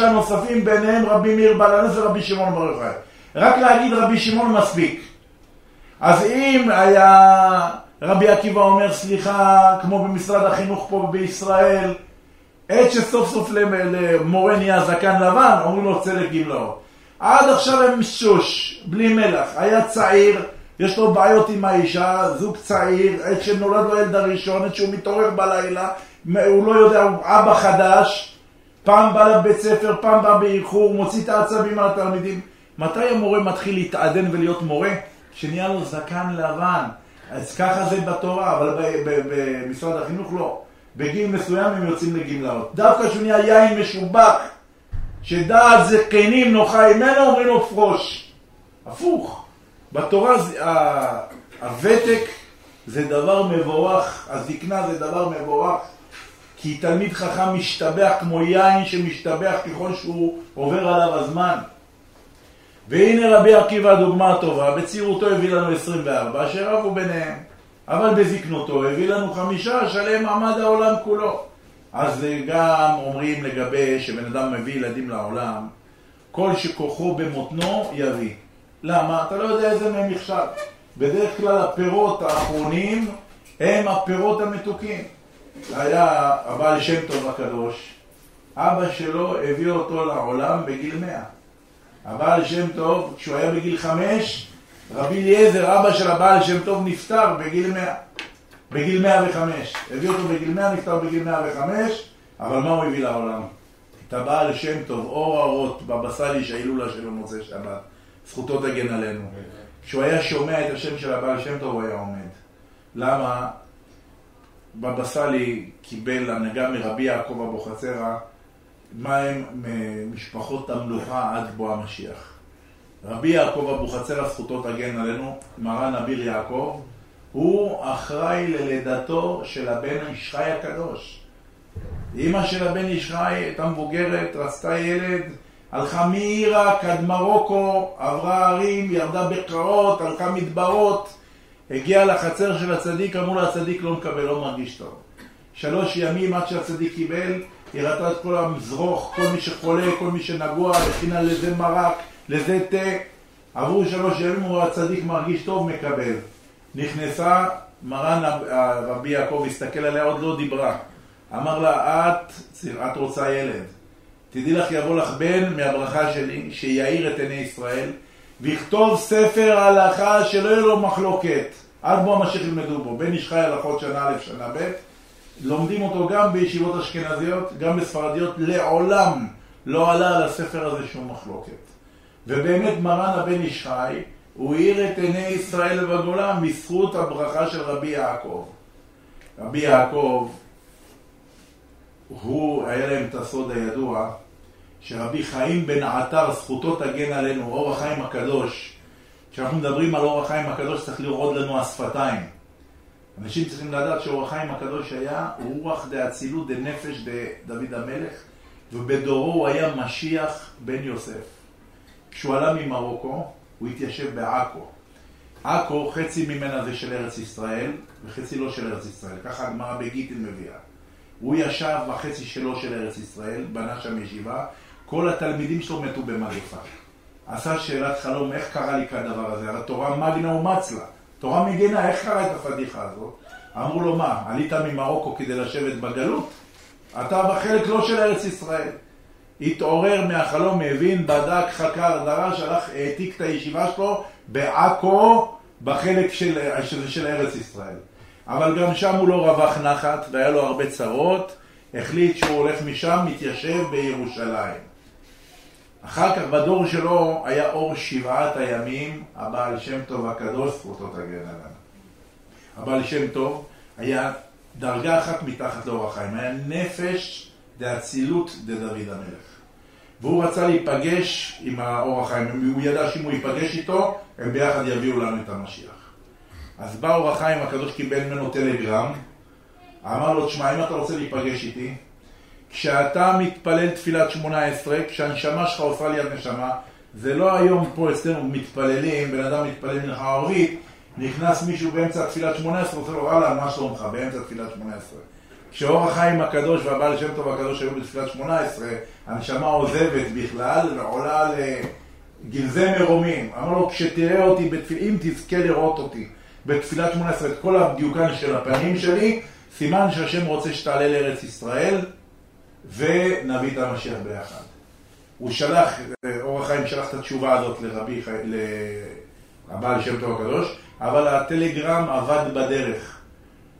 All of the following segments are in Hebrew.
הנוספים ביניהם רבי מאיר בעל ורבי שמעון בר יוחאי. רק להגיד רבי שמעון מספיק. אז אם היה רבי עקיבא אומר סליחה, כמו במשרד החינוך פה בישראל, עת שסוף סוף למורה נהיה זקן לבן, אומרים לו צדק גמלאות. עד עכשיו הם שוש, בלי מלח. היה צעיר, יש לו בעיות עם האישה, זוג צעיר, עת שנולד לו הילד הראשון, עת שהוא מתעורר בלילה, הוא לא יודע, הוא אבא חדש, פעם בא לבית ספר, פעם בא באיחור, מוציא את העצבים מהתלמידים. מתי המורה מתחיל להתעדן ולהיות מורה? כשנהיה לו זקן לבן. אז ככה זה בתורה, אבל במשרד החינוך לא. בגיל מסוים הם יוצאים לגמלאות. דווקא כשהוא נהיה יין משובח, שדעת זקנים נוחה ממנו, אומרים לו פרוש. הפוך. בתורה הוותק זה דבר מבורך, הזקנה זה דבר מבורך, כי תלמיד חכם משתבח כמו יין שמשתבח ככל שהוא עובר עליו הזמן. והנה רבי עקיבא דוגמה טובה, בצעירותו הביא לנו 24 שרבו ביניהם, אבל בזקנותו הביא לנו חמישה שלם עמד העולם כולו. אז גם אומרים לגבי שבן אדם מביא ילדים לעולם, כל שכוחו במותנו יביא. למה? אתה לא יודע איזה מהם נכשל. בדרך כלל הפירות האחרונים הם הפירות המתוקים. היה הבעל שם טוב הקדוש, אבא שלו הביא אותו לעולם בגיל מאה. הבעל שם טוב, כשהוא היה בגיל חמש, רבי אליעזר, אבא של הבעל שם טוב, נפטר בגיל מאה. בגיל מאה וחמש. הביא אותו בגיל מאה, נפטר בגיל מאה וחמש, אבל מה הוא הביא לעולם? את הבעל שם טוב, אור האורות, בבא סאלי שההילולה שלו מוצא שבת. זכותו תגן עלינו. כשהוא היה שומע את השם של הבעל שם טוב, הוא היה עומד. למה? בבא סאלי קיבל הנהגה מרבי יעקב אבוחצירא, מה הם משפחות המלוכה עד בוא המשיח. רבי יעקב אבוחצירא, זכותו תגן עלינו, מרן אביר יעקב, הוא אחראי ללידתו של הבן איש חי הקדוש. אימא של הבן איש חי הייתה מבוגרת, רצתה ילד, הלכה מעיראק עד מרוקו, עברה ערים, ירדה בקרעות, הלכה מדברות, הגיעה לחצר של הצדיק, אמרו לה הצדיק לא מקבל, לא מרגיש טוב. שלוש ימים עד שהצדיק קיבל, היא ראתה את כל המזרוך, כל מי שחולה, כל מי שנגוע, הכינה לזה מרק, לזה תה. עברו שלוש ימים, הוא הצדיק מרגיש טוב, מקבל. נכנסה, מרן רבי יעקב הסתכל עליה, עוד לא דיברה. אמר לה, את, את רוצה ילד. תדעי לך, יבוא לך בן מהברכה שלי, שיאיר את עיני ישראל, ויכתוב ספר הלכה שלא יהיה לו מחלוקת. עד בוא המשיח ילמדו בו. בן איש חי הלכות שנה א', שנה ב', לומדים אותו גם בישיבות אשכנזיות, גם בספרדיות, לעולם לא עלה על הספר הזה שום מחלוקת. ובאמת מרן הבן איש חי, הוא האיר את עיני ישראל בגולה בזכות הברכה של רבי יעקב. רבי יעקב, הוא, היה להם את הסוד הידוע, שרבי חיים בן עטר, זכותו תגן עלינו, אור החיים הקדוש. כשאנחנו מדברים על אור החיים הקדוש צריך לרעוד לנו השפתיים. אנשים צריכים לדעת שאור החיים הקדוש היה רוח דאצילות דנפש דוד המלך, ובדורו הוא היה משיח בן יוסף. כשהוא עלה ממרוקו, הוא התיישב בעכו. עכו, חצי ממנה זה של ארץ ישראל, וחצי לא של ארץ ישראל. ככה הגמרא בגיטין מביאה. הוא ישב בחצי שלו של ארץ ישראל, בנה שם ישיבה, כל התלמידים שלו מתו במגפה. עשה שאלת חלום, איך קרה לי כדבר הזה? הרי תורה מגנה ומצלה. תורה מגינה, איך קרה את הפדיחה הזאת? אמרו לו, מה, עלית ממרוקו כדי לשבת בגלות? אתה בחלק לא של ארץ ישראל. התעורר מהחלום, הבין, בדק, חקר, דרש, הלך, העתיק את הישיבה שלו בעכו, בחלק של, של, של ארץ ישראל. אבל גם שם הוא לא רווח נחת והיה לו הרבה צרות, החליט שהוא הולך משם, מתיישב בירושלים. אחר כך בדור שלו היה אור שבעת הימים, הבעל שם טוב הקדוש, זכותו תגן עליו. הבעל שם טוב היה דרגה אחת מתחת לאור החיים, היה נפש דאצילות דדוד המלך. והוא רצה להיפגש עם האור החיים, הוא ידע שאם הוא ייפגש איתו, הם ביחד יביאו לנו את המשיח. אז בא אור החיים הקדוש קיבל ממנו טלגרם, אמר לו, תשמע, אם אתה רוצה להיפגש איתי, כשאתה מתפלל תפילת שמונה עשרה, כשהנשמה שלך עושה ליד נשמה, זה לא היום פה אצלנו מתפללים, בן אדם מתפלל מנחה ערבית, נכנס מישהו באמצע תפילת שמונה עשרה, עושה לו, וואלה, מה שלומך, באמצע תפילת שמונה עשרה. כשאור החיים הקדוש והבעל שם טוב הקדוש היו בתפילת שמונה עשרה, הנשמה עוזבת בכלל ועולה לגלזי מרומים. אמר לו, כשתראה אותי, בתפיל... אם תזכה לראות אותי בתפילת שמונה עשרה, את כל הדיוקן של הפנים שלי, סימן שהשם רוצה שתעלה לארץ ישראל ונביא את המשיח ביחד. הוא שלח, אור החיים שלח את התשובה הזאת לרבי, לבעל שם טוב הקדוש, אבל הטלגרם עבד בדרך.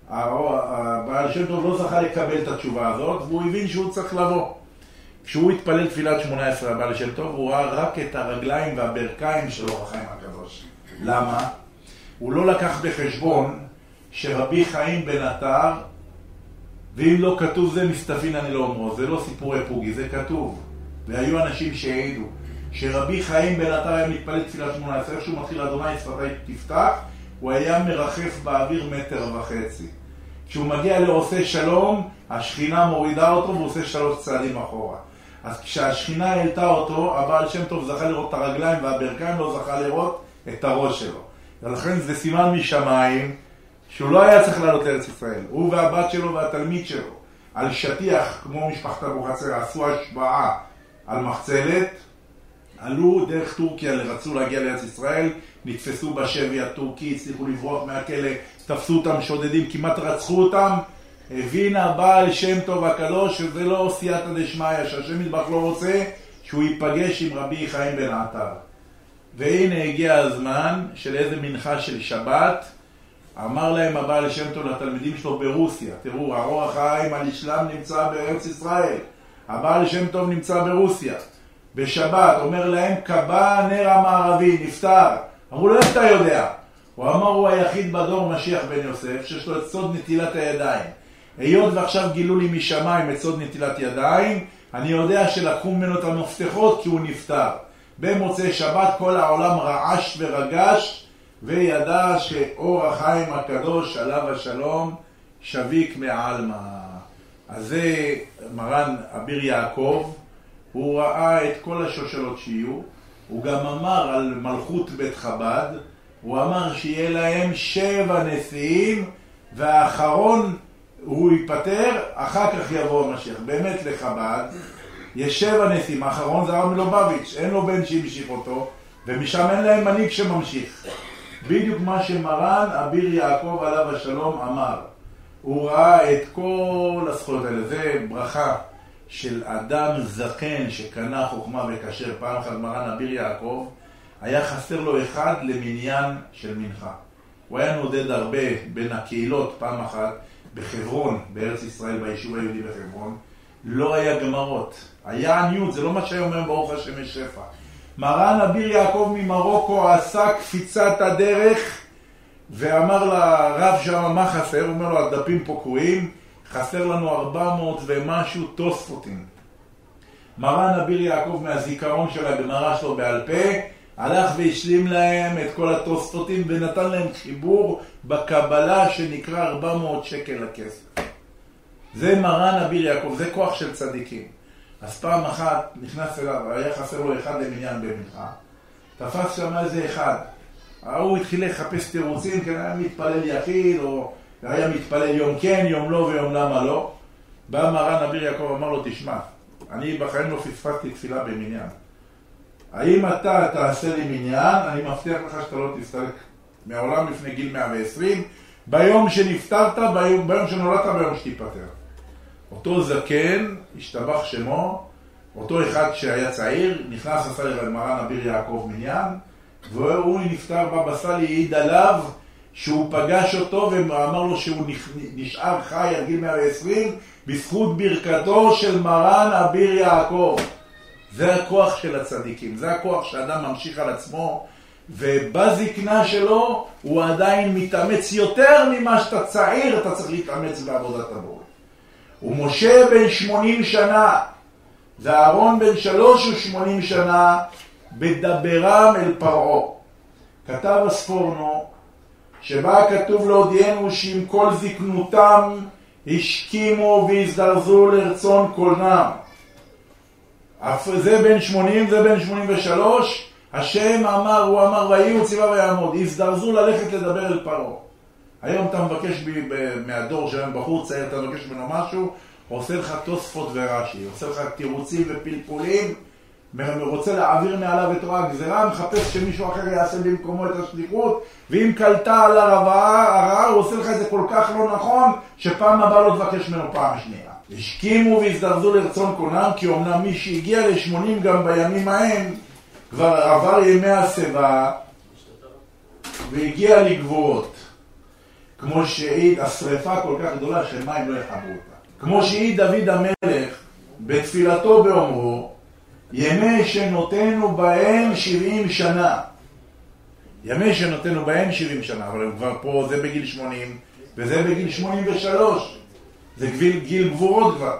הבעל שם טוב לא זכה לקבל את התשובה הזאת, והוא הבין שהוא צריך לבוא. כשהוא התפלל תפילת שמונה עשרה הבעל שם טוב, הוא ראה רק את הרגליים והברכיים של אור החיים הקדוש. למה? הוא לא לקח בחשבון שרבי חיים בן עטר, ואם לא כתוב זה מסתפין אני לא אומרו, זה לא סיפורי פוגי, זה כתוב. והיו אנשים שהעידו שרבי חיים בן עטר היה מתפלל תפילת שמונה עשרה, איך שהוא מתחיל אדוני שפתי תפתח, הוא היה מרחף באוויר מטר וחצי. כשהוא מגיע לעושה שלום, השכינה מורידה אותו והוא עושה שלוש צעדים אחורה. אז כשהשכינה העלתה אותו, הבעל שם טוב זכה לראות את הרגליים והברכיים, לא זכה לראות את הראש שלו. ולכן זה סימן משמיים שהוא לא היה צריך לעלות לארץ ישראל. הוא והבת שלו והתלמיד שלו, על שטיח, כמו משפחת אבוחצירא, עשו השבעה על מחצלת, עלו דרך טורקיה, רצו להגיע לארץ ישראל, נתפסו בשבי הטורקי, הצליחו לברוח מהכלא, תפסו אותם שודדים, כמעט רצחו אותם. הבין הבעל שם טוב הקדוש שזה לא סייעתא דשמיא, שהשם מטבח לא רוצה שהוא ייפגש עם רבי חיים בן עטר. והנה הגיע הזמן של איזה מנחה של שבת, אמר להם הבעל שם טוב לתלמידים שלו ברוסיה, תראו, האור החיים על אשלם נמצא בארץ ישראל, הבעל שם טוב נמצא ברוסיה. בשבת, אומר להם, קבע הנר המערבי, נפטר. אמרו לו, איך אתה יודע? הוא אמר, הוא היחיד בדור משיח בן יוסף, שיש לו את סוד נטילת הידיים. היות ועכשיו גילו לי משמיים את סוד נטילת ידיים, אני יודע שלקחו ממנו את המפתחות כי הוא נפטר. במוצאי שבת כל העולם רעש ורגש, וידע שאור החיים הקדוש עליו השלום שביק מעלמא. אז זה מרן אביר יעקב, הוא ראה את כל השושלות שיהיו, הוא גם אמר על מלכות בית חב"ד, הוא אמר שיהיה להם שבע נשיאים, והאחרון הוא ייפטר, אחר כך יבוא המשיח. באמת לחב"ד, יש שבע נשיאים, האחרון זה הרב מלובביץ', אין לו בן שהמשיך אותו, ומשם אין להם מנהיג שממשיך. בדיוק מה שמרן אביר יעקב עליו השלום אמר. הוא ראה את כל הזכויות האלה, זה ברכה של אדם זקן שקנה חוכמה וכשר, פעם אחת מרן אביר יעקב, היה חסר לו אחד למניין של מנחה. הוא היה נודד הרבה בין הקהילות, פעם אחת בחברון, בארץ ישראל, ביישוב היהודי בחברון, לא היה גמרות. היה עניות, זה לא מה שהיום אומר ברוך השם יש שפע. מרן אביר יעקב ממרוקו עשה קפיצת הדרך ואמר לרב שם מה חסר, הוא אומר לו הדפים פה קרועים, חסר לנו ארבע מאות ומשהו תוספותים. מרן אביר יעקב מהזיכרון של הגמרא שלו בעל פה, הלך והשלים להם את כל התוספותים ונתן להם חיבור בקבלה שנקרא ארבע מאות שקל לכסף. זה מרן אביר יעקב, זה כוח של צדיקים. אז פעם אחת נכנס אליו, היה חסר לו אחד למניין במנחה, תפס שם איזה אחד. ההוא התחיל לחפש תירוצים, כן היה מתפלל יחיד, או היה מתפלל יום כן, יום לא ויום למה לא. בא מרן אביר יעקב, אמר לו, תשמע, אני בחיים לא פספסתי תפילה במניין. האם אתה תעשה לי מניין, אני מבטיח לך שאתה לא תסתלק מהעולם לפני גיל 120, ביום שנפטרת, ביום, ביום שנולדת, ביום שתיפטר. אותו זקן, השתבח שמו, אותו אחד שהיה צעיר, נכנס עשה למרן אביר יעקב מניין, והוא נפטר בבא סאלי, העיד עליו שהוא פגש אותו ואמר לו שהוא נשאר חי עד גיל 120 בזכות ברכתו של מרן אביר יעקב. זה הכוח של הצדיקים, זה הכוח שאדם ממשיך על עצמו ובזקנה שלו הוא עדיין מתאמץ יותר ממה שאתה צעיר, אתה צריך להתאמץ בעבודת הבורא. ומשה בן שמונים שנה, ואהרון בן שלוש ושמונים שנה, בדברם אל פרעה. כתב הספורנו, שבה כתוב להודיענו שעם כל זקנותם השכימו והזדרזו לרצון קולנם. זה בן שמונים, זה בן שמונים ושלוש, השם אמר, הוא אמר, ויהי הוא ציווה ויעמוד, הזדרזו ללכת לדבר אל פרעה. היום אתה מבקש ב, ב, מהדור שלהם בחור צעיר, אתה מבקש ממנו משהו, עושה לך תוספות ורש"י, עושה לך תירוצים ופלפולים, רוצה להעביר מעליו את רוע הגזירה, מחפש שמישהו אחר יעשה במקומו את השליחות, ואם קלטה על הרעה, הוא עושה לך את זה כל כך לא נכון, שפעם הבאה לא תבקש ממנו פעם שנייה. השכימו והזדרזו לרצון קונם, כי אמנם מי שהגיע ל-80 גם בימים ההם, כבר עבר ימי השיבה, והגיע לגבורות. כמו שהעיד, השרפה כל כך גדולה שמים לא יחברו אותה. כמו שהעיד דוד המלך בתפילתו באומרו, ימי שנותינו בהם שבעים שנה. ימי שנותנו בהם שבעים שנה, אבל הם כבר פה, זה בגיל שמונים, וזה בגיל שמונים ושלוש. זה גיל, גיל גבורות כבר.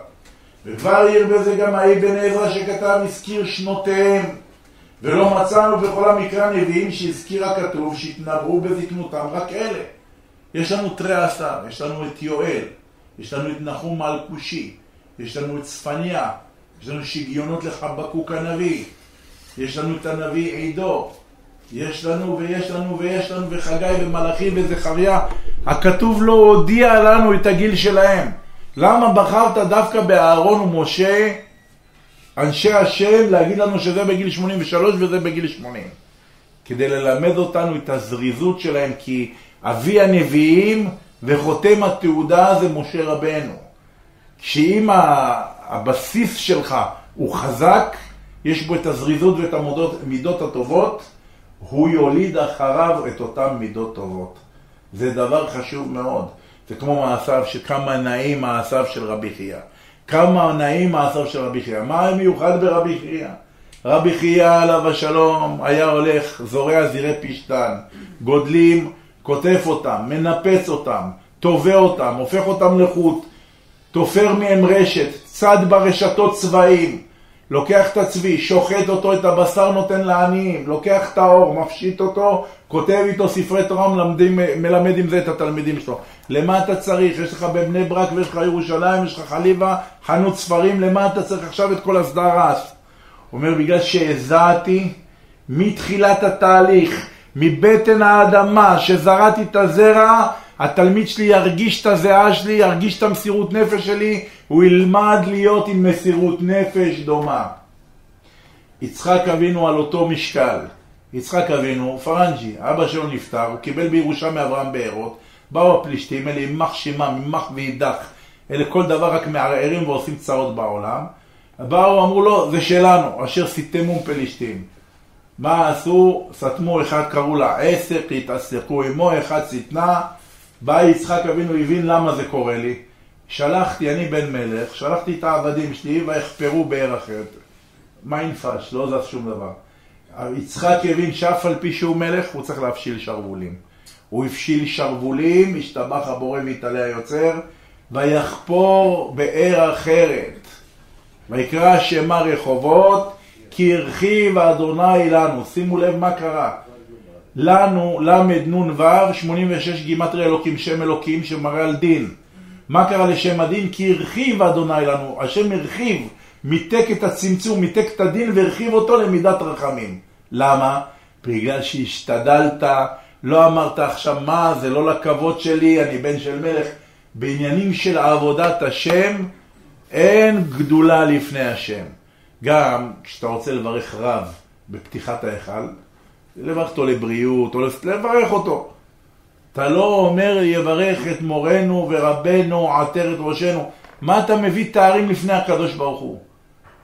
וכבר העיר בזה גם האבן עזרא שכתב, הזכיר שנותיהם. ולא מצאנו בכל המקרא נביאים שהזכיר הכתוב שהתנבאו בזקנותם רק אלה. יש לנו תרי עשר, יש לנו את יואל, יש לנו את נחום האלקושי, יש לנו את צפניה, יש לנו שגיונות לחבקוק הנביא, יש לנו את הנביא עידו, יש לנו ויש לנו ויש לנו וחגי ומלאכי וזכריה. הכתוב לא הודיע לנו את הגיל שלהם. למה בחרת דווקא באהרון ומשה, אנשי השם, להגיד לנו שזה בגיל 83 וזה בגיל 80? כדי ללמד אותנו את הזריזות שלהם, כי אבי הנביאים וחותם התעודה זה משה רבנו. שאם הבסיס שלך הוא חזק, יש בו את הזריזות ואת המידות הטובות, הוא יוליד אחריו את אותן מידות טובות. זה דבר חשוב מאוד. זה כמו מעשיו, שכמה נעים מעשיו של רבי חייא. כמה נעים מעשיו של רבי חייא. מה המיוחד ברבי חייא? רבי חייא עליו השלום היה הולך, זורע זירי פשתן, גודלים, כותף אותם, מנפץ אותם, תובע אותם, הופך אותם לחוט, תופר מהם רשת, צד ברשתות צבעים, לוקח את הצבי, שוחט אותו, את הבשר נותן לעניים, לוקח את האור, מפשיט אותו, כותב איתו ספרי תורה, מלמדים, מלמד עם זה את התלמידים שלו. למה אתה צריך? יש לך בבני ברק ויש לך ירושלים, יש לך חליבה, חנות ספרים, למה אתה צריך עכשיו את כל הסדרס? הוא אומר, בגלל שהזעתי מתחילת התהליך, מבטן האדמה, שזרעתי את הזרע, התלמיד שלי ירגיש את הזיעה שלי, ירגיש את המסירות נפש שלי, הוא ילמד להיות עם מסירות נפש דומה. יצחק אבינו על אותו משקל. יצחק אבינו, פרנג'י, אבא שלו נפטר, הוא קיבל בירושה מאברהם בארות, באו הפלישתים, אלה יימח שמם, יימח ואידך, אלה כל דבר רק מערערים ועושים צרות בעולם. באו, אמרו לו, זה שלנו, אשר סתמום פלישתים. מה עשו? סתמו, אחד קראו לה עשק, התעשקו עמו, אחד שטנה, בא יצחק אבינו, הבין למה זה קורה לי. שלחתי, אני בן מלך, שלחתי את העבדים שלי ויחפרו באר אחרת. מה ינפש? לא זז שום דבר. יצחק הבין שאף על פי שהוא מלך, הוא צריך להפשיל שרוולים. הוא הפשיל שרוולים, השתבח הבורא והתעלה היוצר, ויחפור באר אחרת. ויקרא שמה רחובות, כי הרחיב אדוני לנו. שימו לב מה קרה. לנו, ל"נ"ו, 86 גימטרי אלוקים, שם אלוקים שמראה על דין. מה קרה לשם הדין? כי הרחיב אדוני לנו, השם הרחיב, מיתק את הצמצום, מיתק את הדין והרחיב אותו למידת רחמים. למה? בגלל שהשתדלת, לא אמרת עכשיו מה, זה לא לכבוד שלי, אני בן של מלך. בעניינים של עבודת השם, אין גדולה לפני השם. גם כשאתה רוצה לברך רב בפתיחת ההיכל, לברך אותו לבריאות, או לברך אותו. אתה לא אומר יברך את מורנו ורבנו, עטר את ראשנו. מה אתה מביא תארים לפני הקדוש ברוך הוא?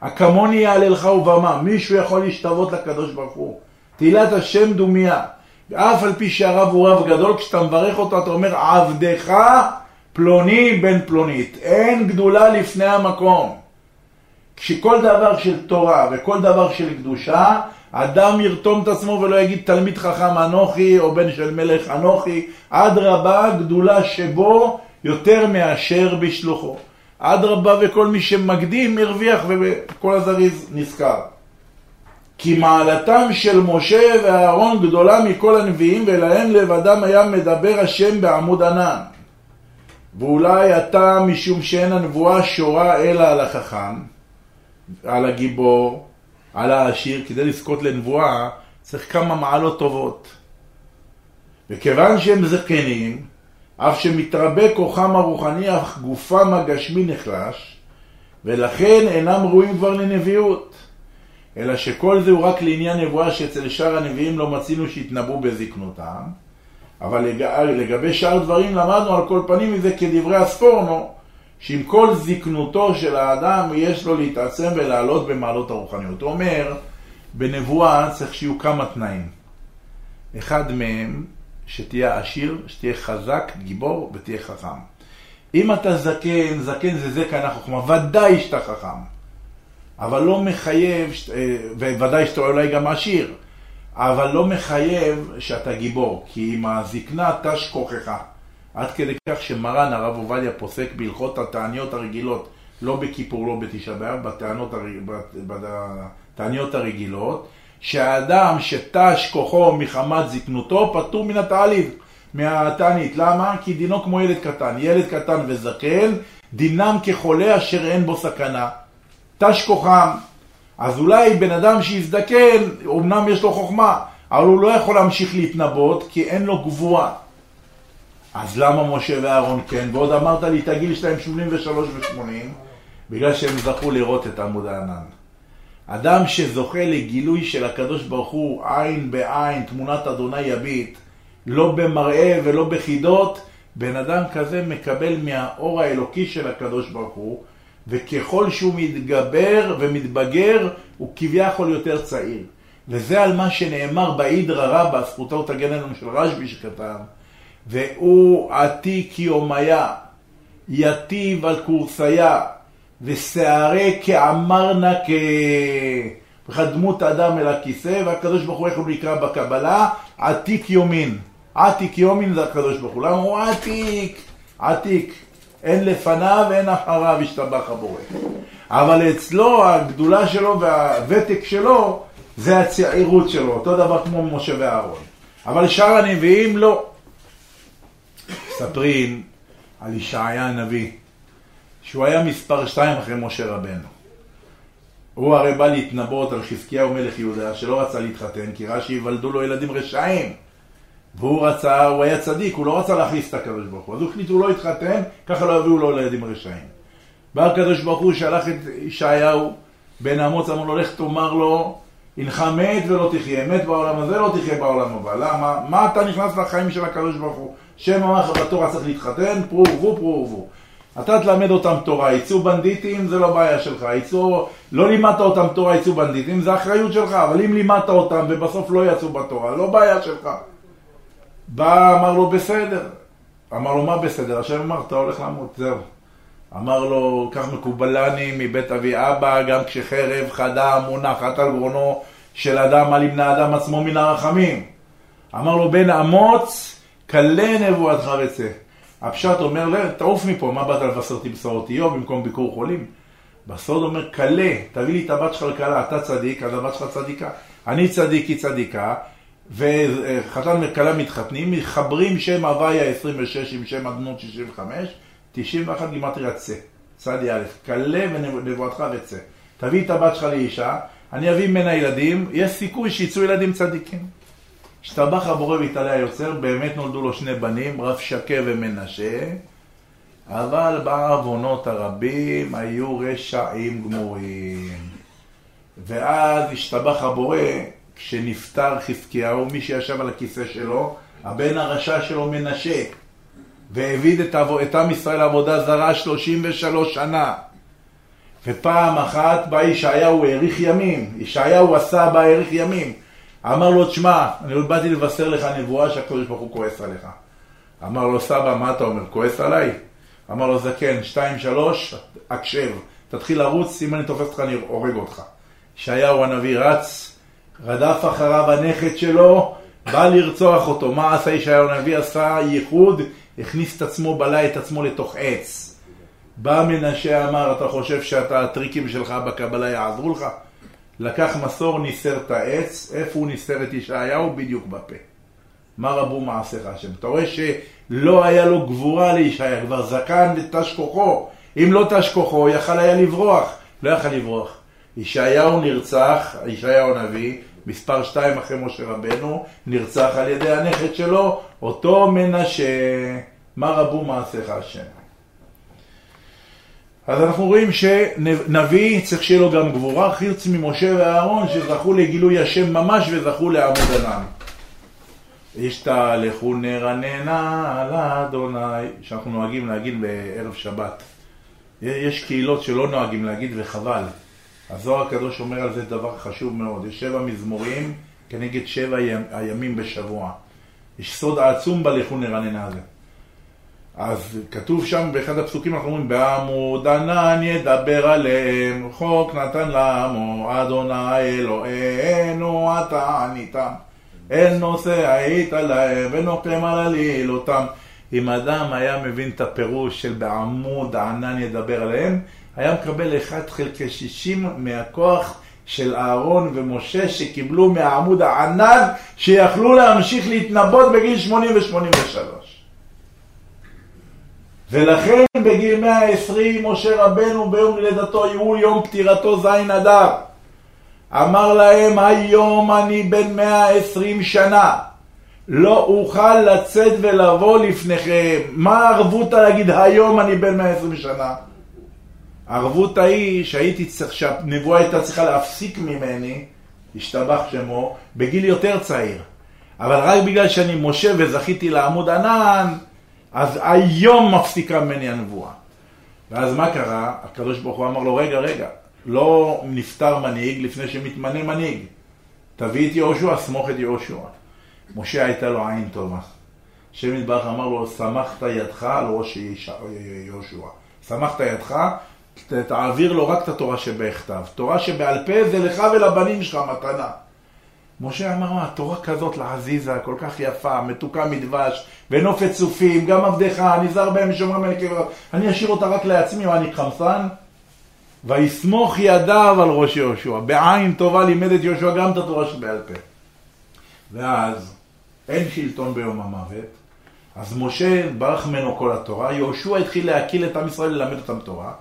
הכמוני יעלה לך ובמה. מישהו יכול להשתוות לקדוש ברוך הוא. תהילת השם דומיה. אף על פי שהרב הוא רב גדול, כשאתה מברך אותו אתה אומר עבדך פלוני בן פלונית. אין גדולה לפני המקום. כשכל דבר של תורה וכל דבר של קדושה, אדם ירתום את עצמו ולא יגיד תלמיד חכם אנוכי או בן של מלך אנוכי, אדרבה גדולה שבו יותר מאשר בשלוחו. אדרבה וכל מי שמקדים הרוויח וכל הזריז נזכר. כי מעלתם של משה ואהרון גדולה מכל הנביאים ולהם לבדם היה מדבר השם בעמוד ענן. ואולי אתה משום שאין הנבואה שורה אלא על החכם, על הגיבור, על העשיר, כדי לזכות לנבואה, צריך כמה מעלות טובות. וכיוון שהם זקנים, אף שמתרבה כוחם הרוחני, אך גופם הגשמי נחלש, ולכן אינם ראויים כבר לנביאות. אלא שכל זה הוא רק לעניין נבואה שאצל שאר הנביאים לא מצינו שהתנבאו בזקנותם. אבל לגבי שאר דברים למדנו על כל פנים מזה כדברי הספורנו, שעם כל זקנותו של האדם יש לו להתעצם ולעלות במעלות הרוחניות. הוא אומר, בנבואה צריך שיהיו כמה תנאים. אחד מהם, שתהיה עשיר, שתהיה חזק, גיבור ותהיה חכם. אם אתה זקן, זקן זה זקן החוכמה, ודאי שאתה חכם. אבל לא מחייב, אה, וודאי שאתה אולי גם עשיר, אבל לא מחייב שאתה גיבור, כי עם הזקנה תש כוחך. עד כדי כך שמרן הרב עובדיה פוסק בהלכות התעניות הרגילות, לא בכיפור, לא בתשעה באב, בתעניות הרגילות, שהאדם שתש כוחו מחמת זקנותו פטור מן התעליב, מהתענית. למה? כי דינו כמו ילד קטן. ילד קטן וזקן, דינם כחולה אשר אין בו סכנה. תש כוחם. אז אולי בן אדם שיזדקן, אמנם יש לו חוכמה, אבל הוא לא יכול להמשיך להתנבות כי אין לו גבוהה. אז למה משה ואהרון כן? ועוד אמרת לי, את הגיל שלהם 83 ו-80, בגלל שהם זכו לראות את עמוד הענן. אדם שזוכה לגילוי של הקדוש ברוך הוא עין בעין, תמונת אדוני יביט, לא במראה ולא בחידות, בן אדם כזה מקבל מהאור האלוקי של הקדוש ברוך הוא, וככל שהוא מתגבר ומתבגר, הוא כביכול יותר צעיר. וזה על מה שנאמר באידרא רבא, זכותו תגן עלינו של רשב"י שכתב, והוא עתיק יומיה, יתיב על קורסיה, ושערי כעמרנה כ... דמות האדם אל הכיסא, והקדוש ברוך הוא איך הוא נקרא בקבלה? עתיק יומין. עתיק יומין זה הקדוש ברוך הוא. למה הוא עתיק? עתיק. אין לפניו ואין אחריו השתבח הבורא. אבל אצלו הגדולה שלו והוותק שלו זה הצעירות שלו, אותו דבר כמו משה ואהרון. אבל שאר הנביאים לא. מספרים על ישעיה הנביא, שהוא היה מספר שתיים אחרי משה רבנו. הוא הרי בא להתנבות על חזקיהו מלך יהודה, שלא רצה להתחתן, כי ראה שיוולדו לו ילדים רשעים. והוא רצה, הוא היה צדיק, הוא לא רצה להכניס את הקדוש ברוך הוא. אז הוא החליט, הוא לא התחתן, ככה לא יביאו לו לילדים רשעים. בא הקדוש ברוך הוא, שלח את ישעיהו בן אמוץ, אמר לו, לך תאמר לו, הנך מת ולא תחיה, מת בעולם הזה, לא תחיה בעולם הבא. למה? מה אתה נכנס לחיים של הקדוש ברוך הוא? שם אמר בתורה צריך להתחתן, פרו ורבו, פרו ורבו. אתה תלמד אותם תורה, יצאו בנדיטים זה לא בעיה שלך, יצאו, לא לימדת אותם תורה, יצאו בנדיטים, זה אחריות שלך, אבל אם לימדת אותם ובסוף לא יצאו בתורה, לא בעיה שלך. בא, אמר לו, בסדר. אמר לו, מה בסדר? השם אמר, אתה הולך למות, זהו. אמר לו, כך מקובלני מבית אבי אבא, גם כשחרב חדה מונחת על גרונו של אדם על ימנע אדם עצמו מן הרחמים. אמר לו, בן אמוץ, כלה נבואתך וצא. הפשט אומר, תעוף מפה, מה באת לבשר אותי בשורות איוב במקום ביקור חולים? בסוד אומר, כלה, תביא לי את הבת שלך לכלה, אתה צדיק, אז הבת שלך צדיקה. אני צדיק, היא צדיקה, וחתן וכלה מתחתנים, מחברים שם הוויה 26 עם שם אדנות 65, 91 גימטריה צא, צדי א', כלה ונבואתך וצא. תביא את הבת שלך לאישה, אני אביא ממנה ילדים, יש סיכוי שיצאו ילדים צדיקים. השתבח הבורא והתעלה היוצר, באמת נולדו לו שני בנים, רב שקה ומנשה, אבל בעוונות הרבים היו רשעים גמורים. ואז השתבח הבורא כשנפטר חזקיהו, מי שישב על הכיסא שלו, הבן הרשע שלו מנשה, והעביד את, את עם ישראל לעבודה זרה 33 שנה. ופעם אחת בא ישעיהו, האריך ימים, ישעיהו עשה בה האריך ימים. אמר לו, תשמע, אני באתי לבשר לך נבואה שהקדוש ברוך הוא כועס עליך. אמר לו, סבא, מה אתה אומר, כועס עליי? אמר לו, זקן, שתיים, שלוש, הקשב, תתחיל לרוץ, אם אני תופס אותך אני הורג אותך. ישעיהו הנביא רץ, רדף אחריו הנכד שלו, בא לרצוח אותו. מה עשה ישעיהו הנביא? עשה ייחוד, הכניס את עצמו, בלע את עצמו לתוך עץ. בא מנשה אמר, אתה חושב שאתה, הטריקים שלך בקבלה יעזרו לך? לקח מסור, ניסר את העץ, איפה הוא ניסר את ישעיהו? בדיוק בפה. מה רבו מעשיך השם? אתה רואה שלא היה לו גבורה לישעיה, כבר זקן ותש כוחו. אם לא תש כוחו, יכל היה לברוח. לא יכל לברוח. ישעיהו נרצח, ישעיהו הנביא, מספר שתיים אחרי משה רבנו, נרצח על ידי הנכד שלו, אותו מנשה. מה רבו מעשיך השם. אז אנחנו רואים שנביא צריך שיהיה לו גם גבורה, חרץ ממשה ואהרון שזכו לגילוי השם ממש וזכו לעמוד ענן. השתלכו נרננה על אדוני, שאנחנו נוהגים להגיד בערב שבת. יש קהילות שלא נוהגים להגיד וחבל. הזוהר הקדוש אומר על זה דבר חשוב מאוד. יש שבע מזמורים כנגד שבע הימים בשבוע. יש סוד עצום בלכו נרננה הזה. אז כתוב שם באחד הפסוקים אנחנו אומרים בעמוד ענן ידבר עליהם חוק נתן לעמו אדוני אלוהינו אתה עניתם אל נושא היית להם ונוקם על עליל אותם אם אדם היה מבין את הפירוש של בעמוד הענן ידבר עליהם היה מקבל 1 חלקי 60 מהכוח של אהרון ומשה שקיבלו מהעמוד הענן שיכלו להמשיך להתנבות בגיל 80 ו-83 ולכן בגיל 120 משה רבנו ביום לידתו הוא יום פטירתו זין אדר. אמר להם היום אני בן 120 שנה לא אוכל לצאת ולבוא לפניכם. מה הערבות להגיד היום אני בן 120 שנה? הערבות ההיא שהייתי צריך, שהנבואה הייתה צריכה להפסיק ממני, השתבח שמו, בגיל יותר צעיר. אבל רק בגלל שאני משה וזכיתי לעמוד ענן, אז היום מפסיקה ממני הנבואה. ואז מה קרה? הקדוש ברוך הוא אמר לו, רגע, רגע, לא נפטר מנהיג לפני שמתמנה מנהיג. תביא את יהושע, סמוך את יהושע. משה הייתה לו עין טובה. השם יתברך אמר לו, סמכת ידך על ראש יהושע. סמכת ידך, תעביר לו רק את התורה שבכתב. תורה שבעל פה זה לך ולבנים שלך מתנה. משה אמר, מה, תורה כזאת לעזיזה, כל כך יפה, מתוקה מדבש, ונופת צופים, גם עבדך, נזהר בהם ממני קברות, אני אשאיר אותה רק לעצמי, מה, אני חמסן? ויסמוך ידיו על ראש יהושע, בעין טובה לימד את יהושע גם את התורה שבעל פה. ואז, אין שלטון ביום המוות, אז משה ברח ממנו כל התורה, יהושע התחיל להקיל את עם ישראל ללמד אותם תורה,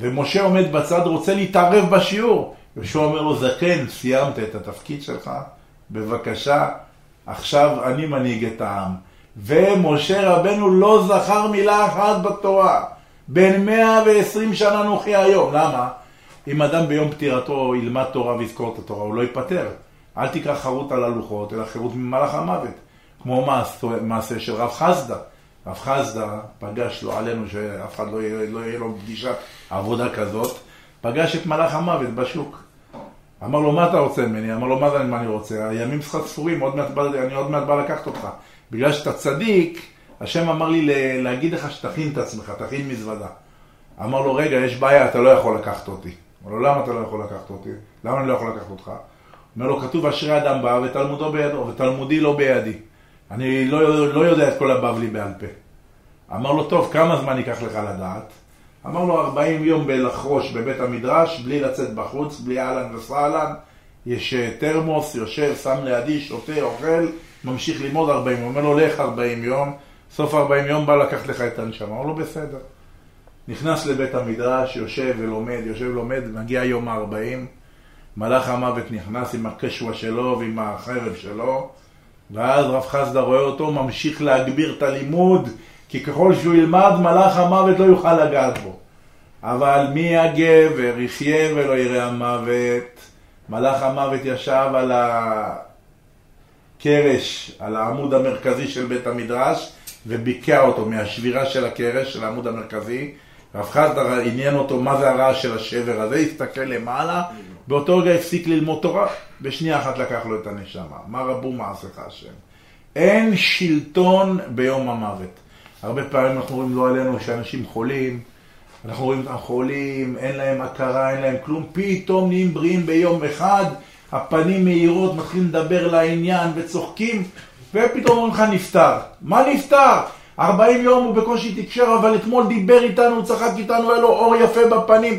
ומשה עומד בצד, רוצה להתערב בשיעור. יהושע אומר לו, זקן, סיימת את התפקיד שלך, בבקשה, עכשיו אני מנהיג את העם. ומשה רבנו לא זכר מילה אחת בתורה. בן 120 שנה נוחי היום. למה? אם אדם ביום פטירתו ילמד תורה ויזכור את התורה, הוא לא ייפטר. אל תקרא חרות על הלוחות, אלא חירות ממלאך המוות. כמו מעשה של רב חסדה. רב חסדה פגש לו עלינו, שאף אחד לא יהיה, לא יהיה לו פגישת עבודה כזאת, פגש את מלאך המוות בשוק. אמר לו, מה אתה רוצה ממני? אמר לו, מה אני רוצה? הימים שלך ספורים, עוד מעט, אני עוד מעט בא לקחת אותך. בגלל שאתה צדיק, השם אמר לי להגיד לך שתכין את עצמך, תכין מזוודה. אמר לו, רגע, יש בעיה, אתה לא יכול לקחת אותי. אמר לו, למה אתה לא יכול לקחת אותי? למה אני לא יכול לקחת אותך? אומר לו, כתוב אשרי אדם בא ותלמודו בידו, ותלמודי לא בידי. אני לא, לא יודע את כל הבבלי בעל פה. אמר לו, טוב, כמה זמן ייקח לך לדעת? אמר לו 40 יום בלחרוש בבית המדרש, בלי לצאת בחוץ, בלי אהלן וסהלן. יש אה, תרמוס, יושב, שם לידי, שותה, אוכל, ממשיך ללמוד 40 יום. אומר לו, לך 40 יום, סוף 40 יום בא לקחת לך את הנשמה. אמר לו, בסדר. נכנס לבית המדרש, יושב ולומד, יושב ולומד, מגיע יום ה-40, מלאך המוות נכנס עם הקשווה שלו ועם החרב שלו, ואז רב חסדה רואה אותו, ממשיך להגביר את הלימוד, כי ככל שהוא ילמד, מלאך המוות לא יוכל לגעת בו. אבל מי הגבר יחיה ולא יראה המוות? מלאך המוות ישב על הקרש, על העמוד המרכזי של בית המדרש, וביקע אותו מהשבירה של הקרש, של העמוד המרכזי. רב חסדר עניין אותו מה זה הרעש של השבר הזה, הסתכל למעלה, באותו רגע הפסיק ללמוד תורה, בשנייה אחת לקח לו את הנשמה. מה רבו מעשיך השם? אין שלטון ביום המוות. הרבה פעמים אנחנו רואים לא עלינו שאנשים חולים, אנחנו רואים אותם חולים, אין להם הכרה, אין להם כלום, פתאום נהיים בריאים ביום אחד, הפנים מהירות, מתחילים לדבר לעניין וצוחקים, ופתאום אומרים לך נפטר. מה נפטר? 40 יום הוא בקושי תקשר, אבל אתמול דיבר איתנו, צחק איתנו, היה לו אור יפה בפנים.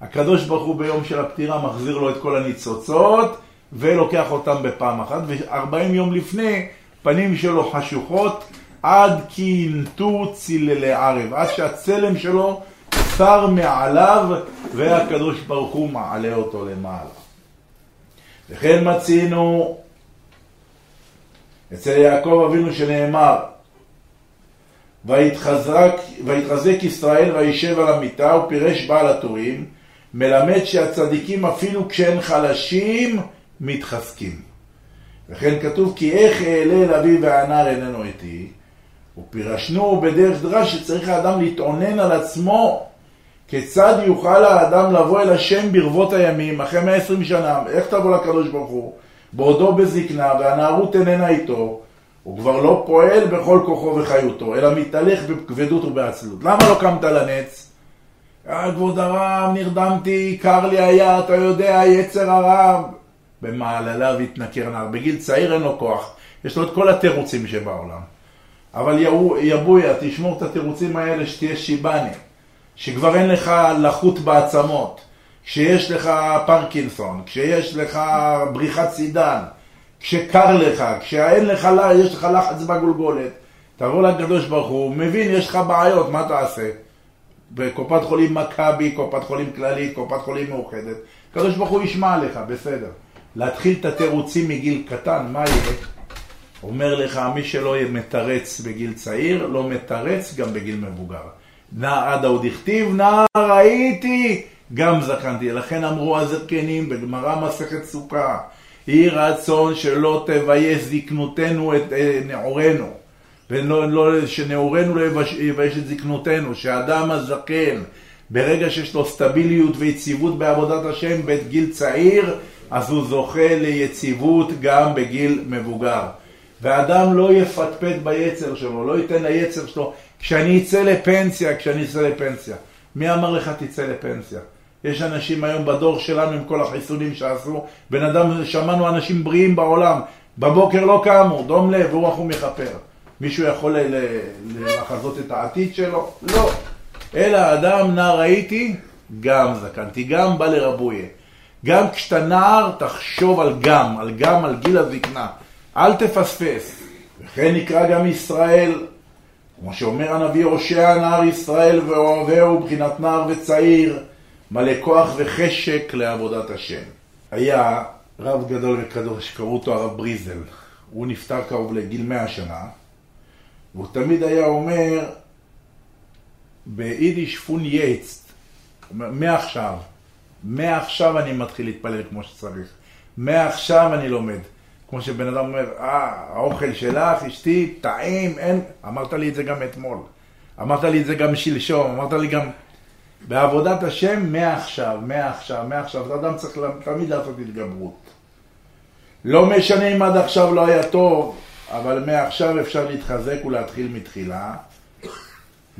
הקדוש ברוך הוא ביום של הפטירה מחזיר לו את כל הניצוצות, ולוקח אותם בפעם אחת, ו-40 יום לפני, פנים שלו חשוכות, עד כי ינטו ציללי ערב, עד שהצלם שלו סר מעליו והקדוש ברוך הוא מעלה אותו למעלה. וכן מצינו אצל יעקב אבינו שנאמר ויתחזק ישראל וישב על המיטה ופירש בעל הטורים, מלמד שהצדיקים אפילו כשהם חלשים מתחזקים. וכן כתוב כי איך אעלה אל אבי והנער איננו איתי, ופירשנו בדרך דרש שצריך האדם להתאונן על עצמו כיצד יוכל האדם לבוא אל השם ברבות הימים, אחרי 120 שנה, איך תבוא לקדוש ברוך הוא? בעודו בזקנה, והנערות איננה איתו, הוא כבר לא פועל בכל כוחו וחיותו, אלא מתהלך בכבדות ובעצלות. למה לא קמת לנץ? אה, כבוד הרב, נרדמתי, קר לי היה, אתה יודע, יצר הרב. במעלליו התנכר נער. בגיל צעיר אין לו כוח, יש לו את כל התירוצים שבעולם. אבל יבויה, תשמור את התירוצים האלה שתהיה שיבני. שכבר אין לך לחות בעצמות, כשיש לך פרקינסון, כשיש לך בריחת סידן, כשקר לך, כשאין לך, יש לך לחץ בגולגולת, תבוא לקדוש ברוך הוא, מבין, יש לך בעיות, מה תעשה? בקופת חולים מכבי, קופת חולים כללית, קופת חולים מאוחדת, הקדוש ברוך הוא ישמע עליך, בסדר. להתחיל את התירוצים מגיל קטן, מה יהיה? אומר לך, מי שלא מתרץ בגיל צעיר, לא מתרץ גם בגיל מבוגר. נע עדה עוד הכתיב, נער ראיתי, גם זקנתי. לכן אמרו הזקנים בגמרא מסכת סוכה, יהי רצון שלא תבייש זקנותנו את אה, נעורנו, ולא לא, שנעורנו לא יבייש את זקנותנו, שאדם הזקן, ברגע שיש לו סטביליות ויציבות בעבודת השם בגיל צעיר, אז הוא זוכה ליציבות גם בגיל מבוגר. ואדם לא יפטפט ביצר שלו, לא ייתן ליצר שלו כשאני אצא לפנסיה, כשאני אצא לפנסיה. מי אמר לך תצא לפנסיה? יש אנשים היום בדור שלנו עם כל החיסונים שעשו, בן אדם, שמענו אנשים בריאים בעולם, בבוקר לא קמו, דום לב, רוח ומכפר. מישהו יכול לחזות את העתיד שלו? לא. אלא אדם נער הייתי, גם זקנתי, גם בא לרבויה. גם כשאתה נער, תחשוב על גם, על גם, על גיל הזקנה. אל תפספס. וכן נקרא גם ישראל כמו שאומר הנביא הושע נער ישראל ואוהביהו בחינת נער וצעיר, מלא כוח וחשק לעבודת השם. היה רב גדול וקדוש, קראו אותו הרב בריזל. הוא נפטר קרוב לגיל מאה שנה, והוא תמיד היה אומר ביידיש פון יצט, מעכשיו, מעכשיו אני מתחיל להתפלל כמו שצריך, מעכשיו אני לומד. כמו שבן אדם אומר, אה, האוכל שלך, אשתי, טעים, אין... אמרת לי את זה גם אתמול. אמרת לי את זה גם שלשום, אמרת לי גם... בעבודת השם, מעכשיו, מעכשיו, מעכשיו. אדם צריך תמיד לעשות התגברות. לא משנה אם עד עכשיו לא היה טוב, אבל מעכשיו אפשר להתחזק ולהתחיל מתחילה.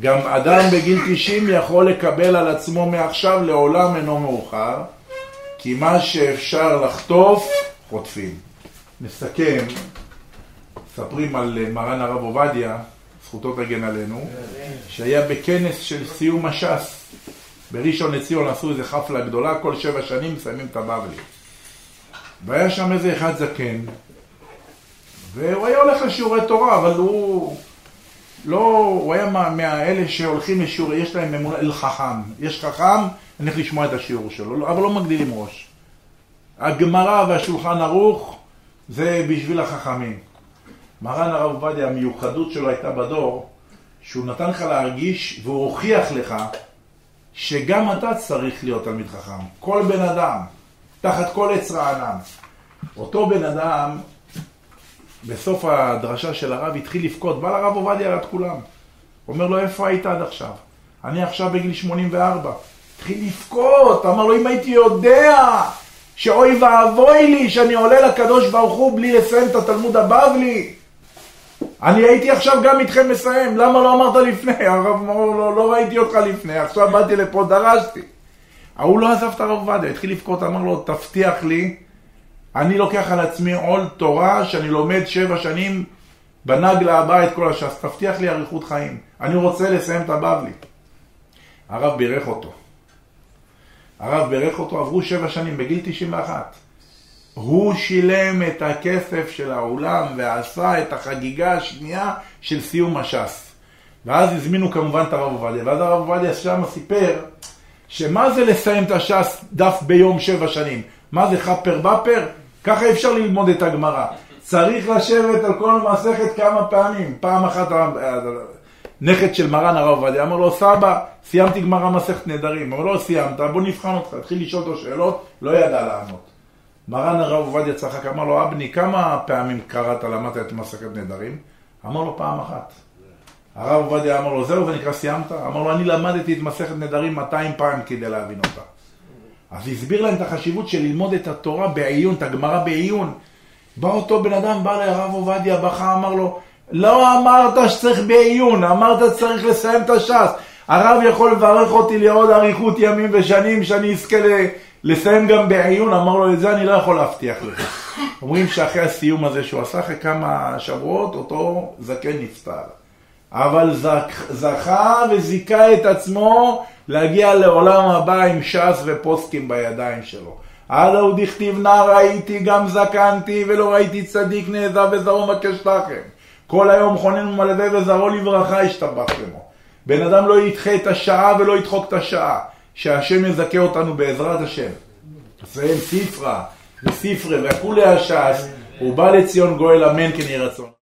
גם אדם בגיל 90 יכול לקבל על עצמו מעכשיו, לעולם אינו מאוחר, כי מה שאפשר לחטוף, חוטפים. נסכם, מספרים על אה, מרן הרב עובדיה, זכותו תגן עלינו, שהיה בכנס של סיום הש"ס. בראשון לציון עשו איזה חפלה גדולה, כל שבע שנים מסיימים את הבבלי. והיה שם איזה אחד זקן, והוא היה הולך לשיעורי תורה, אבל הוא לא, הוא היה מהאלה שהולכים לשיעורי, יש להם אמונה, אל חכם. יש חכם, אני הולך לשמוע את השיעור שלו, אבל לא מגדילים ראש. הגמרא והשולחן ערוך, זה בשביל החכמים. מרן הרב עובדיה, המיוחדות שלו הייתה בדור, שהוא נתן לך להרגיש והוא הוכיח לך שגם אתה צריך להיות תלמיד חכם. כל בן אדם, תחת כל עץ רענן. אותו בן אדם, בסוף הדרשה של הרב, התחיל לבכות, בא לרב עובדיה ליד כולם. אומר לו, איפה היית עד עכשיו? אני עכשיו בגיל 84. התחיל לבכות, אמר לו, אם הייתי יודע שאוי ואבוי לי שאני עולה לקדוש ברוך הוא בלי לסיים את התלמוד הבבלי. אני הייתי עכשיו גם איתכם מסיים, למה לא אמרת לפני? הרב לו, לא, לא ראיתי אותך לפני, עכשיו באתי לפה, דרשתי. ההוא לא עזב את הרב עובדיה, התחיל לבכות, אמר לו, תבטיח לי, אני לוקח על עצמי עול תורה שאני לומד שבע שנים בנגלה הבאה את כל הש"ס, תבטיח לי אריכות חיים, אני רוצה לסיים את הבבלי. הרב בירך אותו. הרב בירך אותו, עברו שבע שנים, בגיל 91. הוא שילם את הכסף של האולם ועשה את החגיגה השנייה של סיום הש"ס. ואז הזמינו כמובן את הרב עובדיה, ואז הרב עובדיה שם סיפר שמה זה לסיים את הש"ס דף ביום שבע שנים? מה זה חפר בפר? ככה אפשר ללמוד את הגמרא. צריך לשבת על כל מסכת כמה פעמים. פעם אחת נכד של מרן הרב עובדיה, אמר לו, סבא, סיימתי גמרא מסכת נדרים. אמר לו, לא סיימת, בוא נבחן אותך. התחיל לשאול אותו שאלות, לא ידע לענות. מרן הרב עובדיה צחק, אמר לו, אבני, כמה פעמים קראת, למדת את מסכת נדרים? אמר לו, פעם אחת. הרב עובדיה אמר לו, זהו, זה נקרא סיימת? אמר לו, אני למדתי את מסכת נדרים 200 פעם כדי להבין אותה. אז הסביר להם את החשיבות של ללמוד את התורה בעיון, את הגמרא בעיון. בא אותו בן אדם, בא לרב עובדיה, בכה, אמר לו, לא אמרת שצריך בעיון, אמרת שצריך לסיים את הש"ס. הרב יכול לברך אותי לעוד אריכות ימים ושנים, שאני אזכה לסיים גם בעיון, אמר לו, את זה אני לא יכול להבטיח לך. אומרים שאחרי הסיום הזה שהוא עשה, אחרי כמה שבועות, אותו זקן נפטר. אבל זכה וזיכה את עצמו להגיע לעולם הבא עם ש"ס ופוסקים בידיים שלו. הלא הוא דכתיב נא ראיתי גם זקנתי ולא ראיתי צדיק נעזב וזרעו מבקש לכם. כל היום חונן ומלווה וזרעו לברכה ישתבח שמו. בן אדם לא ידחה את השעה ולא ידחוק את השעה. שהשם יזכה אותנו בעזרת השם. נסיים ספרה וספרי וכולי הש"ס ובא לציון גואל אמן כן יהי רצון.